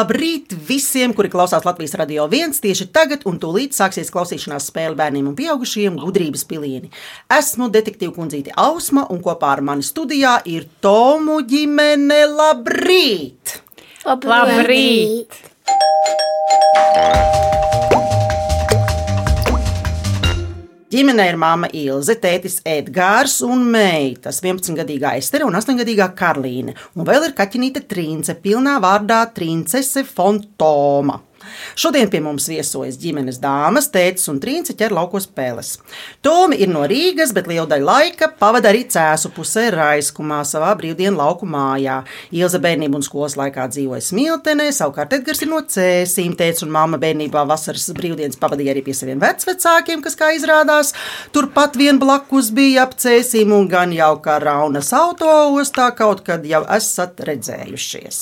Labrīt visiem, kuri klausās Latvijas radio viens tieši tagad, un tūlīt sāksies klausīšanās spēle bērniem un pieaugušiem gudrības pilieni. Esmu detektīva kundzīte Ausma, un kopā ar mani studijā ir Tomu ģimene. Labrīt! Labrīt! Ģimenē ir māma Ilze, tētis Edgars un meitas, 11-gadīgā Estere un 8-gadīgā Karlīne. Un vēl ir kaķinīte Trīnce, pilnā vārdā Trīncese Fontoma. Šodien pie mums viesojas ģimenes dāmas, tētis un trīnce ķer laukos spēles. Tomi ir no Rīgas, bet lielu daļu laika pavada arī cēsu pusē Raiskumā, savā brīvdienu lauku mājā. Ilza bērnību un skolas laikā dzīvoja Smiltenē, savukārt Edgars ir no Cēsīm. Tētis un mamma bērnībā vasaras brīvdienas pavadīja arī pie saviem vecvecākiem, kas, kā izrādās, turpat vien blakus bija ap Cēsīm un gan jau kā Raunas autoostā kaut kad jau esat redzējušies.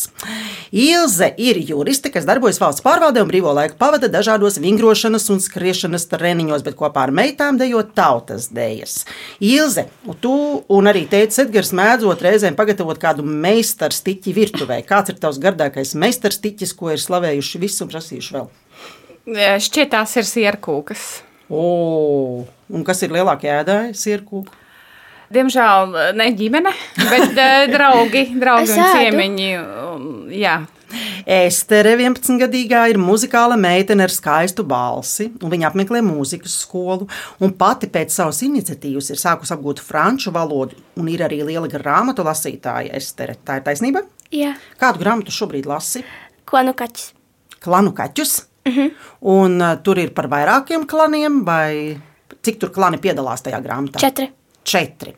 Ilze ir juriste, kas darbojas valsts pārvaldē un brīvo laiku pavada dažādos vingrošanas un skriešanas treniņos, bet kopā ar meitām dejot tautas dejas. Ilze, tu un arī teicis Edgars mēdzot reizēm pagatavot kādu meistarstiķi virtuvē. Kāds ir tavs gardākais meistarstiķis, ko ir slavējuši visi un prasījuši vēl? Šķiet, tās ir sierkūkas. O, un kas ir lielākie ēdāji? Sierkūka. Diemžēl ne ģimene, bet eh, draugi, draugi un ciemiņi. Jā, Estere, 11-gadīgā, ir muzikāla meitene ar skaistu balsi, un viņa apmeklē mūzikas skolu. Un pati pēc savas iniciatīvas ir sākusi apgūt franču valodu, un ir arī liela grāmatu lasītāja Estere. Tā ir taisnība? Jā, Kādu grāmatu šobrīd lasi? ko nu kaķis? Klanu kaķus. Uh -huh. Un uh, tur ir par vairākiem klaniem, vai cik tur klani piedalās tajā grāmatā? Četri. Četri.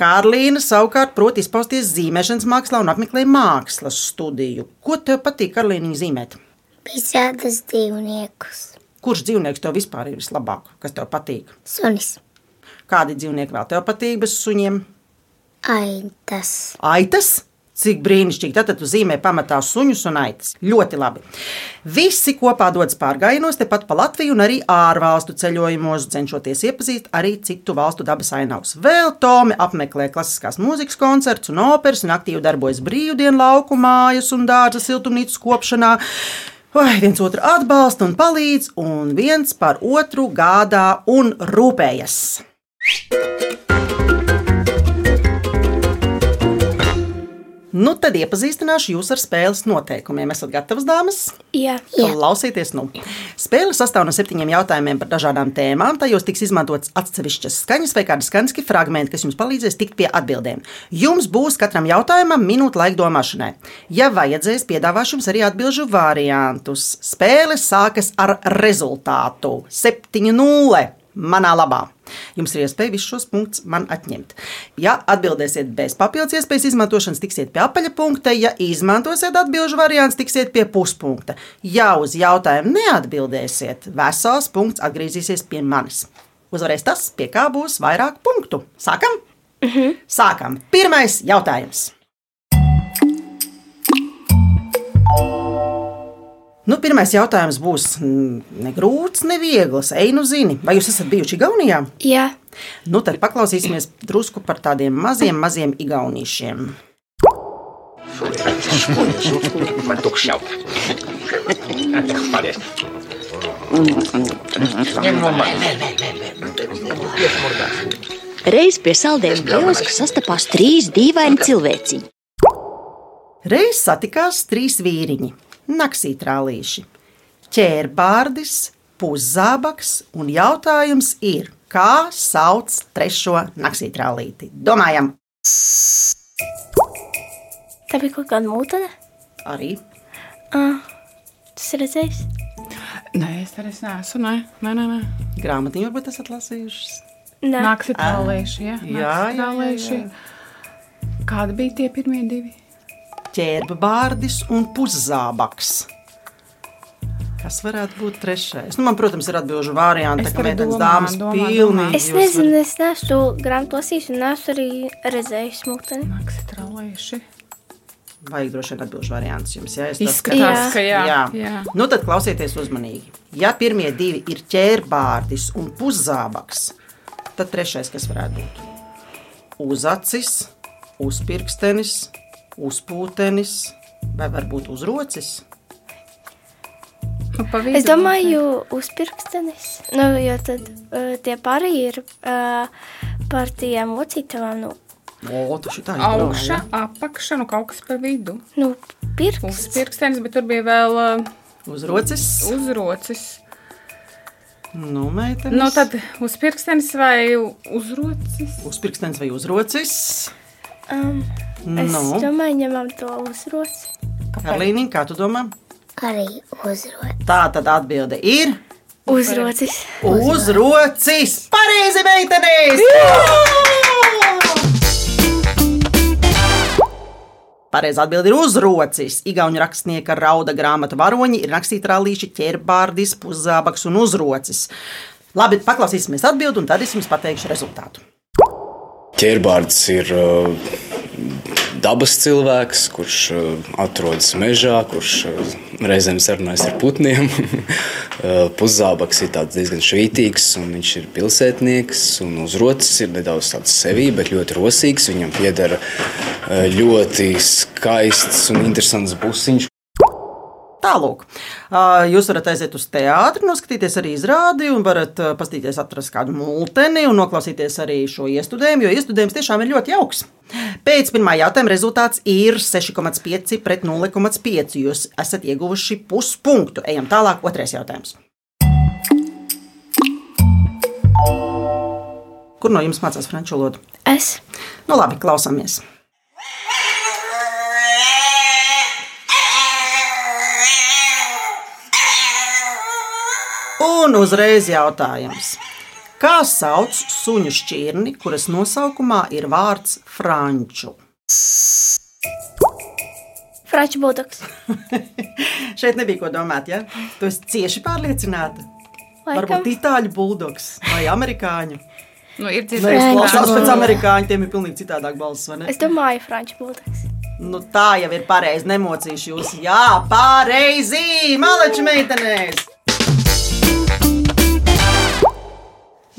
Kārlīna savukārt prot izpausties zīmēšanas mākslā un apmeklē mākslas studiju. Ko tev patīk, Karlīna, zīmēt? Visādas dzīvniekus. Kurš dzīvnieks tev vispār ir vislabāk, kas tev patīk? Sunis. Kādi dzīvnieki vēl tev patīk bez suņiem? Aitas. Aitas? Cik brīnišķīgi. Tad tu zīmē pamatā suņus un aitas. Ļoti labi. Visi kopā dodas pārgājienos tepat pa Latviju un arī ārvalstu ceļojumos, cenšoties iepazīt arī citu valstu dabas ainavas. Vēl Tomi apmeklē klasiskās mūzikas koncertus un operas un aktīvi darbojas brīvdienu lauku mājas un dārza siltumnīcas kopšanā. Vai viens otru atbalsta un palīdz, un viens par otru gādā un rūpējas. Nu, tad iepazīstināšu jūs ar spēles noteikumiem. Esat gatavas, dāmas? Jā, Klausieties, nu. Spēle sastāv no septiņiem jautājumiem par dažādām tēmām. Tajos tiks izmantots atsevišķas skaņas vai kādi skaņas fragmenti, kas jums palīdzēs tikt pie atbildēm. Jums būs katram jautājumam minūte laika domāšanai. Ja vajadzēs, piedāvāšu jums arī atbildžu variantus. Spēle sākas ar rezultātu 7-0 manā labā. Jums ir iespēja visus šos punktus man atņemt. Ja atbildēsiet bez papildus iespējas izmantošanas, tiksiet pie apaļa punkta. Ja izmantosiet atbildžu variantu, tiksiet pie puspunkta. Ja uz jautājumu neatbildēsiet, vesels punkts atgriezīsies pie manis. Uzvarēs tas, pie kā būs vairāk punktu. Sākam? -huh. Sākam. Pirmais jautājums. Nu, pirmais jautājums būs mm, ne grūts, ne viegls. Ej, nu zini, vai jūs esat bijuši Igaunijā? jā. Nu, tad paklausīsimies drusku par tādiem maziem, maziem igaunīšiem. Paldies. Reiz pie saldējuma kioska sastapās trīs dīvaini cilvēciņi. Reiz satikās trīs vīriņi, naksītrālīši, ķērbārdis, puszābaks, un jautājums ir, kā sauc trešo naksītrālīti? Domājam, Tā bija kaut kāda mūtene. arī Tas ir redzējis. Nē, es arī neesmu. Nē, nē, nē. nē. grāmatiņu varbūt esat lasījušas. Nē, Nāksi tālēši. Jā, Jā, jā, jā, tālēši. Kādi bija tie pirmie divi? Ķērbārdis un puszābaks. Kas varētu būt trešais? Nu, man, protams, ir atbildīga variants, Es ka meitenes dāmas pilnīgi. es nezinu, es neesmu grāmatu lasījis un neesmu arī redzējis mūteni. Nāksi tālēši. Vajag droši vien atbildīgs variants jums. Ja? Es tā Izskatās, Jā. ka jā. Jā. jā. Nu, tad klausieties uzmanīgi. Ja pirmie divi ir ķērbārdis un puszābaks, tad trešais, kas varētu būt uzacis, uzpirkstenis, uzpūtenis vai varbūt uzrocis. Nu, pa vidu Es domāju, uzpirkstenis. Nu, jo tad uh, tie pārējie ir uh, par tiem locītavām. Nu, O, tu šitā Augša, apakša, nu kaut kas pa vidu. nu pirksts. Uzpirkstenis, bet tur bija vēl uh, Uzrocis. uzrocis. Nu, meitenes. Nu, tad uzpirkstenis vai uzrocis? Uzpirkstens vai uzrocis? Um, es Nu, domāju, ņemam to uzroci. Karlīniņ, kā tu domā? Arī uzrot. Tā tad atbilde ir Uzrocis. uzrocis. Pareizi, meitenes! Pareizā atbilde ir uzrocis. Igaunijas rakstnieka rauda grāmatu varoņi ir rakstītrālīši, ķerbārdis, puszābaks un uzrocis. Labi, paklausīsimies atbildi, un tad es jums pateikšu rezultātu. Ķērbārds ir uh, dabas cilvēks, kurš uh, atrodas mežā, kurš uh, reizēm sarunājas ar putniem. Uh, Puszābaks ir diezgan švītīgs, un viņš ir pilsētnieks. Uzrocis ir nedaudz tāds sevī, bet ļoti rosīgs. Viņam pieder ļoti skaists un interesants busiņš. Tālāk, jūs varat aiziet uz teātri, noskatīties arī izrādi, un varat paskatīties, atrast kādu multeni un noklausīties arī šo iestudējumu, jo iestudējums tiešām ir ļoti jauks. Pēc pirmā jautājuma rezultāts ir 6,5 pret 0,5. Jūs esat ieguvuši puspunktu. Ejam tālāk, otrais jautājums. Kur no jums mācās franču valodu? Es. Nu, labi, klausāmies. Un uzreiz jautājums. Kā sauc suņu šķirni, kuras nosaukumā ir vārds franču? Franču buldogs. Šeit nebija ko domāt, ja? Tu esi cieši pārliecināta. Laikam. Varbūt itāļu buldogs vai amerikāņu. Nu, ir dzirdējis, klausās pēc amerikāņu, tiem ir pilnīgi citādāk balss, vai ne? Es domāju, franču buldogs. Nu, tā jau ir pareizi. Nemocīšu jūs. Jā, pareizi! Maleči meitenēs!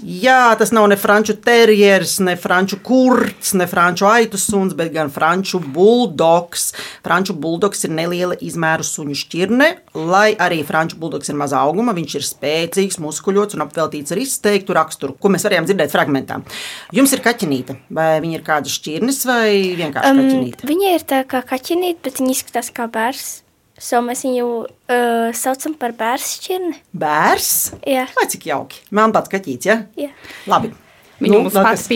Jā, tas nav ne franču terjeris, ne franču kurts, ne franču aitu suns, bet gan franču buldogs. Franču buldogs ir neliela izmēru suņu šķirne, lai arī franču buldogs ir maza auguma. Viņš ir spēcīgs, muskuļots un apveltīts ar izteiktu raksturu, ko mēs varējām dzirdēt fragmentā. Jums ir kaķenīte, vai viņa ir kāda šķirnes vai vienkārši um, kaķenīte? Viņa ir tā kā kaķenīte, bet viņa izskatās kā bērns. So mēs viņu uh, saucam par bērnu. Bērs? Jā, Vai cik jauki? Man pats kaķīts, ja? jā. Labi. Viņa mums vēl pats.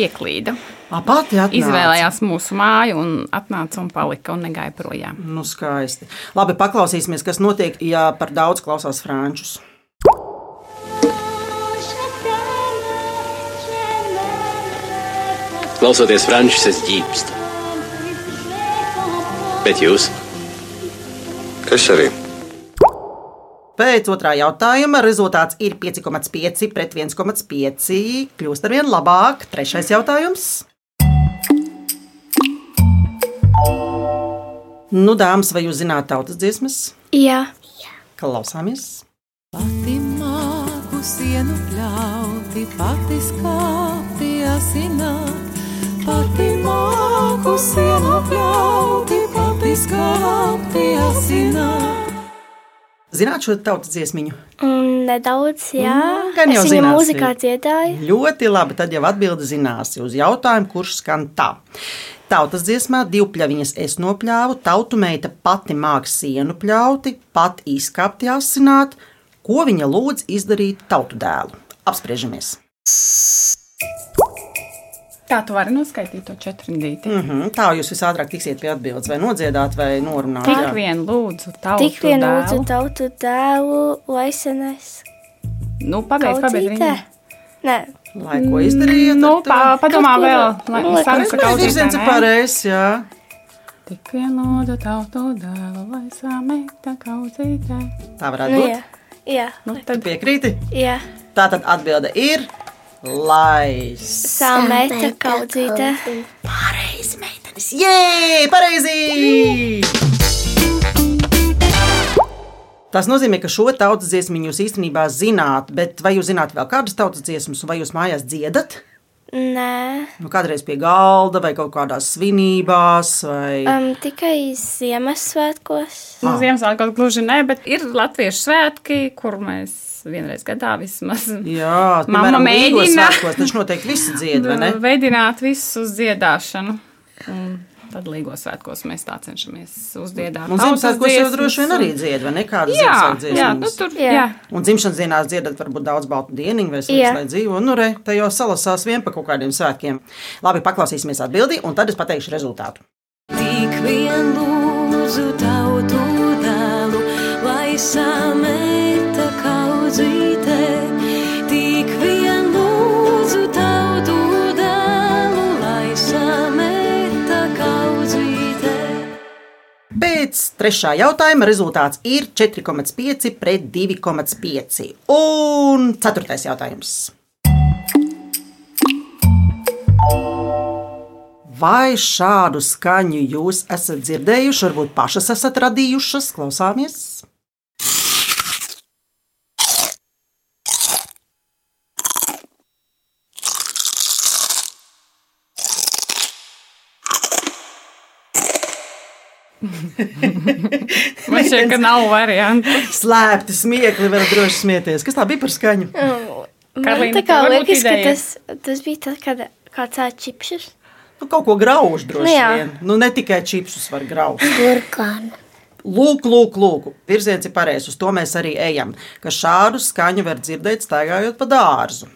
Ā, Pati atnāca. Izvēlējās mūsu māju un atnāca un palika un negāja projām. Nu, skaisti. Labi, paklausīsimies, kas notiek, ja par daudz klausās frančus. Klausoties frančus, es ģīpstu. Bet jūs? Es arī. Pēc otrā jautājuma rezultāts ir 5,5 pret 1,5. Kļūst ar vien labāk. Trešais jautājums. Nu, dāmas, vai jūs zināt tautas dziesmas? jā. Klausāmies! Pati māku sienu pļauti, pati skāpti asināt. Pati māku sienu pļauti. Zināt šo tautas dziesmiņu? Un nedaudz, jā. Mm, gan jau zināsi. mūzikā dziedāju. Ļoti labi, tad jau atbildi zināsi uz jautājumu, kurš skan tā. Tautas dziesmā divpļaviņas es nopļāvu, tautu meita pati māks sienu pļauti, pat izkāpti asināt, ko viņa lūdz izdarīt tautu dēlu. Apspriežamies! Tā tu vari noskaidrot to četrindīti. Mm -hmm, tā jūs visātrāk tiksiet pie atbildes, vai nodziedāt, vai norunāt. Tik jā. vien lūdzu tautu Tik vien dēlu. lūdzu tautu dēlu, lai senais Nu, pabeidz, pabeidz. Nē, Lai ko izdarītu? Nu, pa, padomā Kaut vēl, lai nu, lai sākam kaut ko Virziens ir pareizs, jā. Tik vien lūdzu tautu dēlu, lai sameita kaucītē. Tā varētu nu, būt. jā. Jā, Nu, tad piekrīti? jā. Tā tad atbilde ir. Lai Sāmēta kaudzītē. Pareizi, meitenes! Jē, pareizi! Tas nozīmē, ka šo tautas dziesmu jūs īstenībā zināt, bet vai jūs zināt vēl kādas tautas dziesmas, un vai jūs mājās dziedat? Nē, Nu, kādreiz pie galda vai kaut kādās svinībās. Vai... um, tikai Ziemassvētkos. Nu, Ziemassvētkos gluži ne, bet ir latviešu svētki, kur mēs vienreiz gadā vismaz Jā, Mamma mēģina. svētkos taču noteikti visi dzied, vai ne? veidināt visus uz dziedāšanu. Un tad līgos svētkos mēs tā cenšamies uzdziedāt. Un Ziemassvētkos jau droši vien arī dzied, vai ne? Kādas Jā, jā, nu tur, Jā. jā. Un dzimšanas dienās dziedat varbūt daudz baltu dienu, vai sveiks, lai dzīvo. Nu, re, te jau salasās vien pa kaut kādiem svētkiem. Labi, paklausīsimies atbildi, un tad es pateikšu rezultātu. Tik vien lūdzu tautu dēlu, lai sameta trešā jautājuma rezultāts ir 4,5 pret 2,5. Un ceturtais jautājums. Vai šādu skaņu jūs esat dzirdējuši, varbūt pašas esat radījušas? Klausāmies! Man šķiet, ka nav variantu. Slēpti smiekli, var droši smieties. Kas tā bija par skaņu? Man Karlīne, tā kā liekas, ka tas, tas bija tad, kad kāds ēd čipšus. Nu, kaut ko grauž droši Nu, jā. vien. Nu, ne tikai čipsus var grauzt. Burkāna. Lūk, lūk, lūk. Virziens ir pareizs. Uz to mēs arī ejam. Ka šādu skaņu var dzirdēt, staigājot pa dārzu.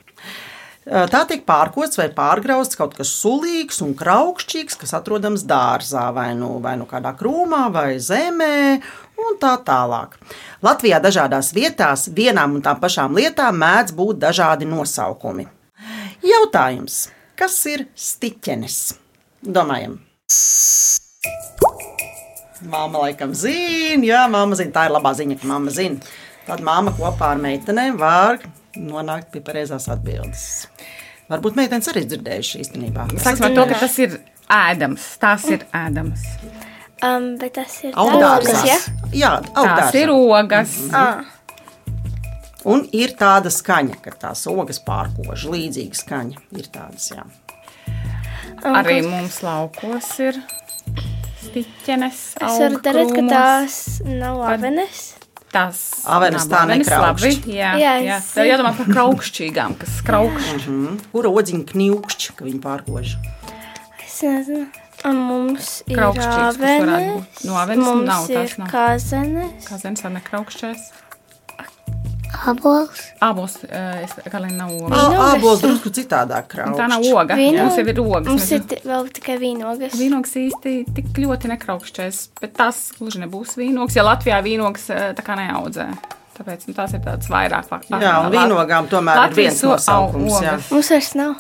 Tā tiek pārkots vai pārgrausts kaut kas sulīgs un kraukšķīgs, kas atrodams dārzā, vai nu, vai nu kādā krūmā, vai zemē, un tā tālāk. Latvijā dažādās vietās vienām un tām pašām lietām mēdz būt dažādi nosaukumi. Jautājums, kas ir stiķenes? Domājam! Māma laikam zina, jā, māma zina. Tā ir labā ziņa, ka māma zina. Tad māma kopā ar meitenēm var nonākt pie pareizās atbildes. Varbūt meitenes arī dzirdējuši īstenībā. Sāksim ar to, ka tas ir ēdams. Tas ir ēdams. Um, bet tas ir dārgas, ja? Jā, Tās augdārzā. ir ogas. Ah, Un ir tāda skaņa, ka tās ogas pārkož. Līdzīga skaņa ir tādas, jā. un Arī kaut- mums laukos ir stiķenes. Es varu darīt, ka tās nav avenes. Tas Avenes nav tā avenes, nekraukšķ. labi, Jā, Jā, jā, es jā. Jādomā par kraukšķīgām, kas kraukšķi. Mm. Kura odziņa kņūkšķi, ka viņi pārkož? Es nezinu. Un mums ir Kraukšķīgs, kas varētu avenes. būt. No avenes mums nav, tās ir nav. kazenes. Zina, ar nekraukšķēs. Abols. Abos, eh, es kā lai nav oga. Vīnogas. Abos drusku citādāk kraukšķi. Tā nav oga. Vīno- Mums jau ir ogas. Mums ir vēl tikai vīnogas. Vīnogs īsti tik ļoti nekraukšķēs, bet tas gluži nebūs vīnogs, ja Latvijā vīnogs eh, tā kā neaudzē. Tāpēc nu, tās ir tādas vairāk pār- Jā, un vīnogām tomēr ir Latvijas viens o- nosaukums. au- jā. Mums vairs nav.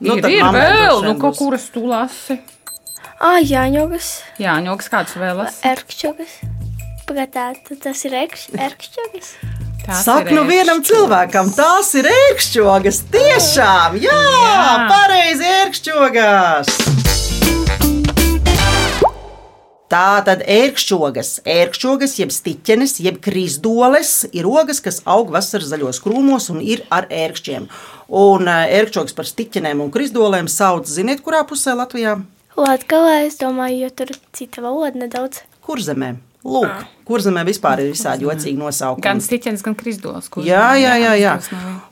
Nu, ir, ir vēl, nu, kaut kuras tu lasi. Ah, jāņogas. Jā, ņogas kāds vēlas. Erkšķogas. Pagaidām, tas ir erkš- erkšķogas. Tās Saka, nu vienam cilvēkam tās ir ērkšķogas. Tiešām, jā, jā. Pareizi ērkšķogas. Tā tad ērkšķogas, ērkšķogas, jeb stiķenes, jeb krīzdoles ir ogas, kas aug vasaras zaļos krūmos un ir ar ērkšķiem. Un ērkšķogas par stiķenēm un krīzdolēm sauc, ziniet, kurā pusē Latvijā? Latgalē, es domāju, jo tur ir cita valoda nedaudz. Kurzemē. Lūk, kurzemē vispār ir visādi jocīgi nosaukumi. Gan stiķenis, gan krisdols. kurš- Jā, jā, jā. jā.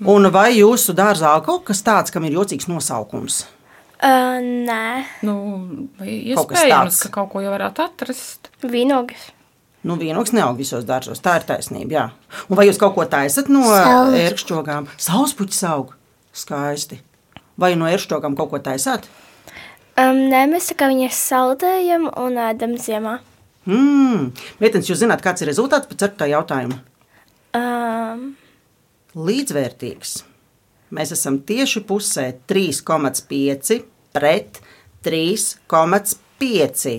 Un vai jūsu dārzā kaut kas tāds, kam ir jocīgs nosaukums? Uh, nē, Nu, iespējams, ka kaut ko jau varētu atrast. vīnogas. Nu, vienoks neaug visos dārzos. Tā ir taisnība. Jā. Un vai jūs kaut ko taisat no ērkšķogām? Sauspuķis aug. Skaisti. Vai no ērkšķogām kaut ko taisāt? Um, nē, mēs tā kā viņas saldējam un ēdam ziemā. Mm. Meitenes, jūs zināt, kāds ir rezultāts pēc ceturtā jautājuma? Um, Līdzvērtīgs. Mēs esam tieši pusē 3,5 pret 3,5.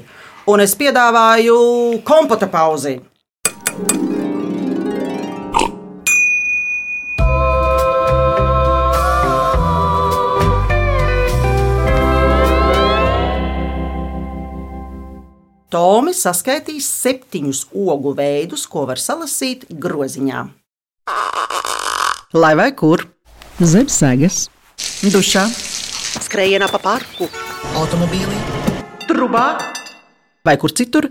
Un es piedāvāju kompota pauzi. Tomi saskaitīs septiņus ogu veidus, ko var salasīt groziņā. Lai vai kur? Zem sēgas, dušā, Skrējienā pa parku, automobīlī, trubā vai kur citur.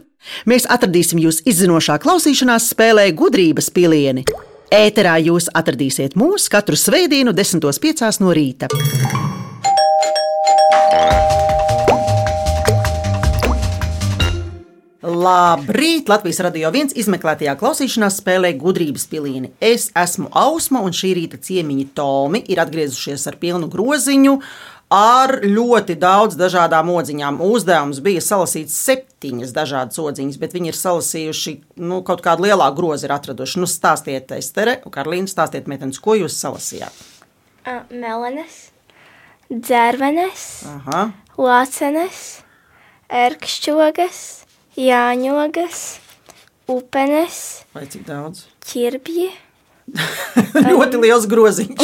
Mēs atradīsim jūs izzinošā klausīšanās spēlē gudrības pilieni. Ēterā jūs atradīsiet mūs katru svētdienu, 10.5. no rīta. Labrīt! Latvijas radio viens izmeklētajā klausīšanās spēlē gudrības pilieni. Es esmu Ausma, un šī rīta ciemiņi Tomi ir atgriezušies ar pilnu groziņu. Ar ļoti daudz dažādām odziņām. Uzdevums bija salasīt septiņas dažādas odziņas, bet viņi ir salasījuši nu, kaut kādu lielāku grozu, ir atraduši. Nu, stāstiet, Estere, Karlīna, stāstiet, meitenes, ko jūs salasījāt. Uh, melenes, dzērvenes, lācenes, erkšķogas, jāņogas, upenes, Vai cik daudz? ķirbji, ļoti liels groziņš.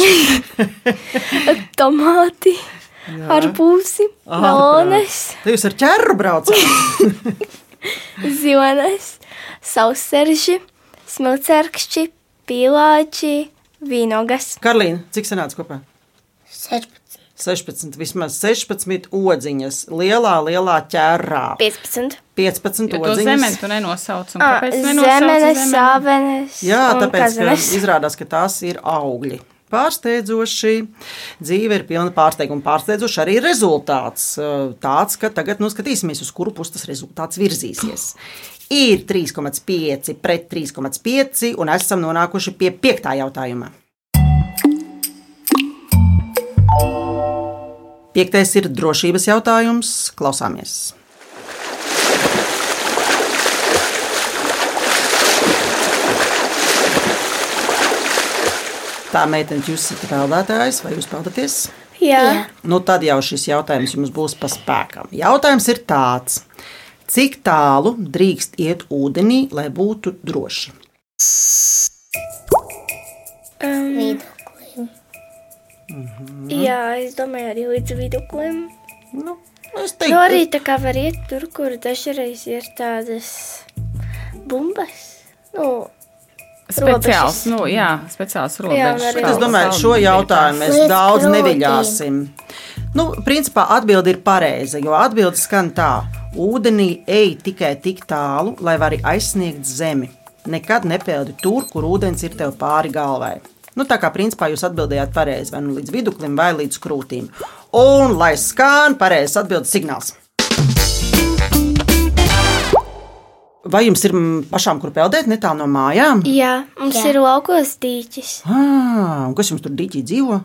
tomāti, arbūzi, melones, Te jūs ar ķēru braucat. zilones, sausserži, smilcerkšķi, pīlāči, vīnogas. Karlīna, cik sanāca kopā? 16. 16, vismaz 16 odziņas lielā, lielā ķērā. 15. 15 Jo to odziņas. zemeni tu nenosauc. un Kāpēc tu nenosauci Zemenes, sāvenes. Jā, tāpēc ka kazenes. izrādās, ka tās ir augļi. Pārsteidzoši, dzīve ir pilna pārsteiguma. Pārsteidzoši arī rezultāts tāds, ka tagad nu, skatīsimies, uz kuru pusi tas rezultāts virzīsies. Ir 3,5 pret 3,5 un esam nonākuši pie piektā jautājuma. Piektais ir drošības jautājums. Klausāmies! Tā meitene, jūs esat peldētājs vai jūs peldaties? Jā. Jā. Nu, tad jau šis jautājums jums būs pa spēkam. Jautājums ir tāds, cik tālu drīkst iet ūdenī, lai būtu droši? Um, Viduklim. jā, es domāju, arī līdz viduklim. Nu, es Nu, arī tā kā var iet tur, kur dažreiz ir tādas bumbas. Nu, Speciāls, nu, jā, speciāls Jā, robežas. Bet es domāju, šo jautājumu mēs daudz neviļāsim. Nu, principā atbilde ir pareiza, jo atbilde skan tā: ūdenī ej tikai tik tālu, lai vari aizsniegt zemi. Nekad nepeldi tur, kur ūdens ir tev pāri galvai. Nu, tā kā principā jūs atbildējāt pareizi, vai nu līdz viduklim, vai līdz krūtīm. Un lai skan pareizs atbildes signāls. Vai jums ir pašām, kur peldēt, netālu no mājām? Jā, mums Jā. ir laukos dīķis. Ah, un kas jums tur dīķī dzīvo?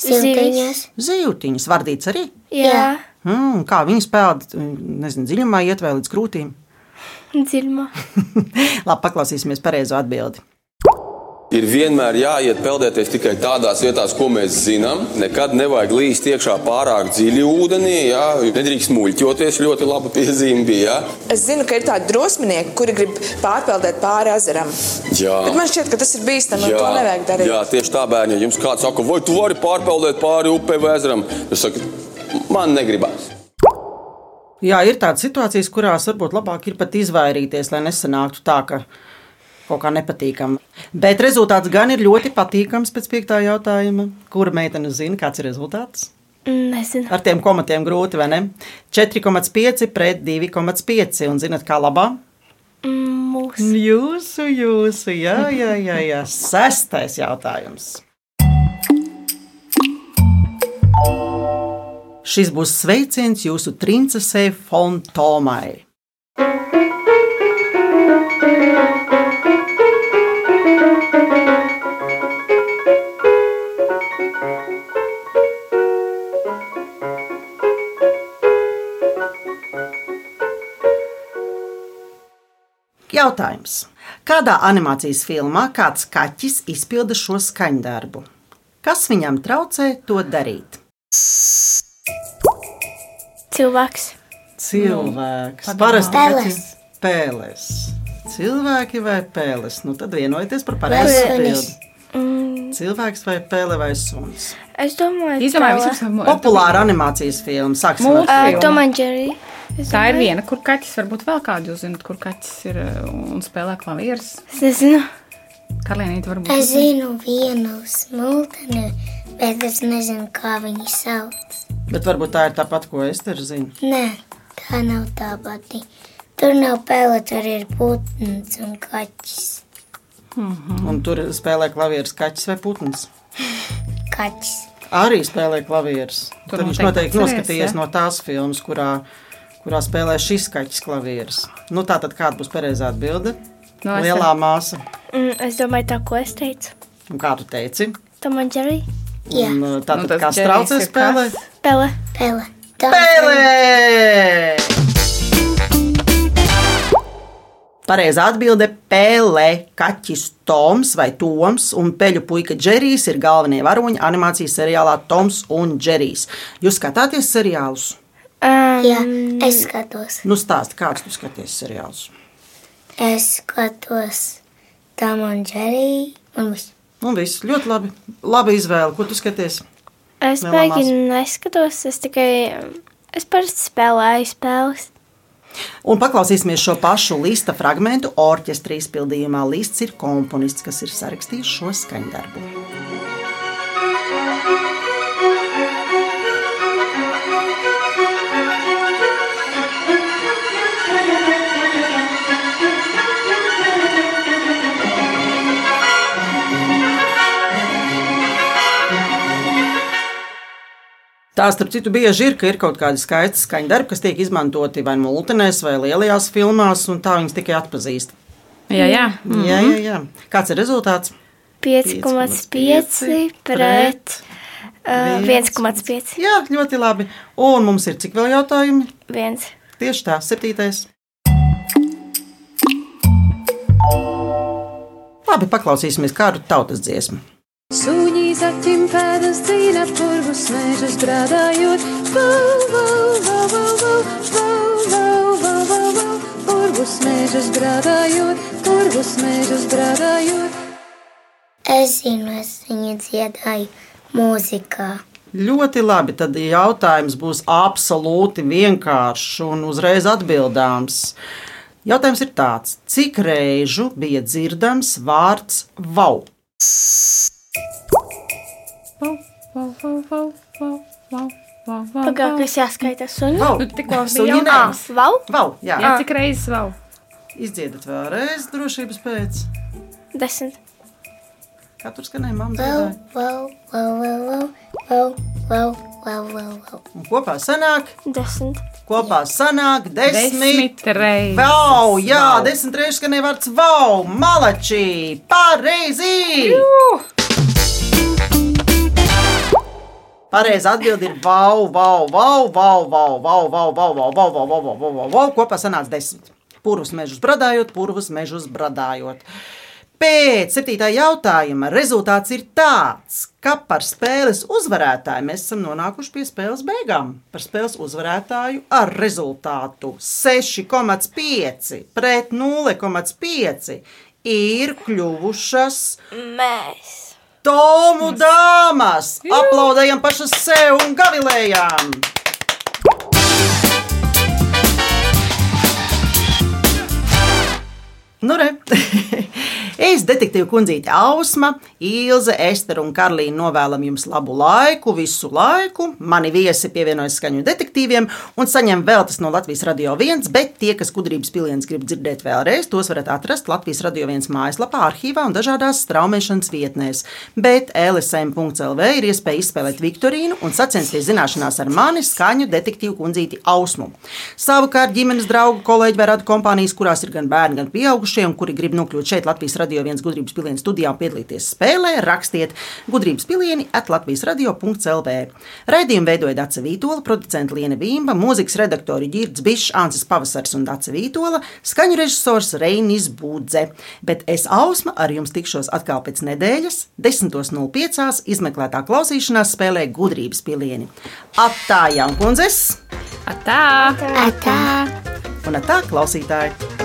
Siltiņas. Zīltiņas, vardīts arī. Jā, Mm, kā viņas peld, nezinu, dziļumā iet vai līdz krūtīm. dziļumā. Labi, paklausīsimies pareizo atbildi. Ir vienmēr jāiet peldēties tikai tādās vietās, ko mēs zinām. Nekad nevajag līst iekšā pārāk dziļi ūdenī. Jā. Nedrīkst muļķoties. Ļoti laba piezīme bija. Jā. Es zinu, ka ir tādi drosminieki, kuri grib pārpeldēt pāri ezeram. Jā. Bet man šķiet, ka tas ir bīstami un to nevajag darīt. jā, tieši tā bērni. Ja jums kāds saka, vai tu vari pārpeldēt pāri upei vai ezeram, es saku, man negribas. Jā, ir tādas situācijas, kurās varbūt labāk ir pat izvairīties, lai nesanāktu tā, ka kaut kā nepatīkami. Bet rezultāts gan ir ļoti patīkams pēc piektā jautājuma. Kura meitene zina, kāds ir rezultāts? Nezinu. Ar tiem komatiem grūti, vai ne? 4,5 pret 2,5. Un zinat, kā labā? Mūsu. Jūsu, jūsu, jā, jā, jā, jā. Sestais jautājums. Šis būs sveiciens jūsu princesei Fontomai. Jautājums. Kādā animācijas filmā kāds kaķis izpilda šo skaņdarbu? Kas viņam traucē to darīt? Cilvēks. Cilvēks. padomā. Parasti Pēles. kaķi- Pēles. Cilvēki vai pēles? Nu, tad vienojieties par pareizo sunis. Mm, Cilvēks vai pēle vai suns? es domāju, Izdomāju, pele. vispirms Populāra animācijas filma. Sāksim ar Ā, Tom and Jerry. Tā ir viena, kur kaķis varbūt vēl kādu jūs zinat, kur kaķis ir uh, un spēlē klavierus. Es nezinu. Karlīnīte varbūt. Es zinu vienu smulteni, bet es nezinu, kā viņi sauc. Bet varbūt tā ir tā pati, ko es te zinu. Nē, tā nav tā pati. Tur nav pele, tur ir putns un kaķis. Un tur spēlē klavieres kaķis vai putns. Kaķis. Arī spēlē klavieres. Tur Tad viņš noteikti noteikti atceries, noskatījies ja? no tās filmas, kurā, kurā spēlē šis kaķis klavieres. Nu, tā tad kāda būs pareizā atbilde? No, Lielā ne- māsa. Mm, es domāju, tā, ko es teicu. Un kā tu teici? Tom un Jerry. Un, uh, tā Nu, kā straucē spēlē? kas? Pele. Pele. Pēlē! Pareizā atbilde - Pēlē, kaķis Toms vai Toms un peļu puika Džerijs ir galvenie varoņi animācijas seriālā Toms un Džerijs. Jūs skatāties seriālus? Um, Jā, es skatos. Nu, stāsti, kāds tu skaties seriālus? Es skatos tam un Džeriju. Un viss. Un viss ļoti labi. Laba izvēle. Ko tu skaties? Es baigi neskatos, es tikai. Es parasti spēlēju spēles. Un paklausīsimies šo pašu lista fragment. Orķestra izpildījumā lists ir komponists, kas ir sarakstījis šo skaņdarbu. Tā, starp citu, bieži ir, ka ir kaut kādi skaisti skaņdarbi, kas tiek izmantoti vai multinēs, vai lielajās filmās, un tā viņas tikai atpazīst. Jā, jā. -hmm. jā, jā, jā. Kāds ir rezultāts? 5,5 pret uh, 1,5. Jā, ļoti labi. Un mums ir cik vēl jautājumi? Viens. Tieši tā, septītais. Labi, paklausīsimies kādu tautas dziesmu. Suņi saķim pēdas cīnā purvus mežus grādājot. Purvus mežus grādājot, purvus mežus grādājot. Es zinu, es viņu dziedāju mūzikā. Ļoti labi. Tad jautājums būs absolūti vienkāršs un uzreiz atbildāms. Jautājums ir tāds, cik reižu bija dzirdams vārds vau? Pagaidām, kas jāskaita sunim? Nu, tikko bija jau vau. Vau, jā. jā. Cik reizes vau? Izdziedat vēlreiz drošības pēc. Desmit. Kā tur skanēja mamma dziedāja? Vau, vau, vau, vau, vau, vau, vau, vau. Un kopā sanāk? Desmit. Kopā sanāk desmit, desmit reizes. Vau, jā, vau. desmit reizes skanēja vārds vau, malačī, pareizi! Jū! Pareizi atbild ir vau, vau, vau, vau, vau, vau, vau, vau, vau, vau, vau, vau, vau, vau, vau, kopā sanāca desmit. Purvus mežus bradājot, purvus mežus bradājot. Pēc septītā jautājuma rezultāts ir tāds, ka par spēles uzvarētāju mēs esam nonākuši pie spēles beigām. Par spēles uzvarētāju ar rezultātu 6,5 pret 0,5 ir kļuvušas Mēs. Tomu dāmas! Aplaudējam pašas sev un gavilējām! Nu, es, detektīva kundzīte Ausma, Ilze, Estere un Karlīna novēlam jums labu laiku, visu laiku. Mani viesi pievienojas skaņu detektīviem un saņem vēl tas no Latvijas Radio 1, bet tie, kas gudrības piliens grib dzirdēt vēlreiz, tos varat atrast Latvijas Radio 1 mājaslapā, arhīvā un dažādās straumēšanas vietnēs. Bet LSM.CLV ir iespēja izspēlēt Viktorīnu un sacensties zināšanās ar mani skaņu detektīvu kundzīti Ausmu. Savukārt ģimenes draugu, kolēģi vai radu kompānijas, kurās ir gan bērni, gan pieaugušie, un kuri grib nokļūt šeit Latvijas radio viens gudrības pilienu studijā un piedalīties spēlē, rakstiet gudrības pilieni at Latvijas radio.clv. Raidījumu veidoja Dace Vītola, producents Liene Vīmba, mūzikas redaktori Girds Bišs, Ancis Pavasars un Dace Vītola, skaņu režisors Reinis Budze. Bet es Ausma ar jums tikšos atkal pēc nedēļas, 10.05. izmeklētā klausīšanās spēlē gudrības pilieni. Atā, Jankundzes! Atā! Atā! Un atā, klausītāji!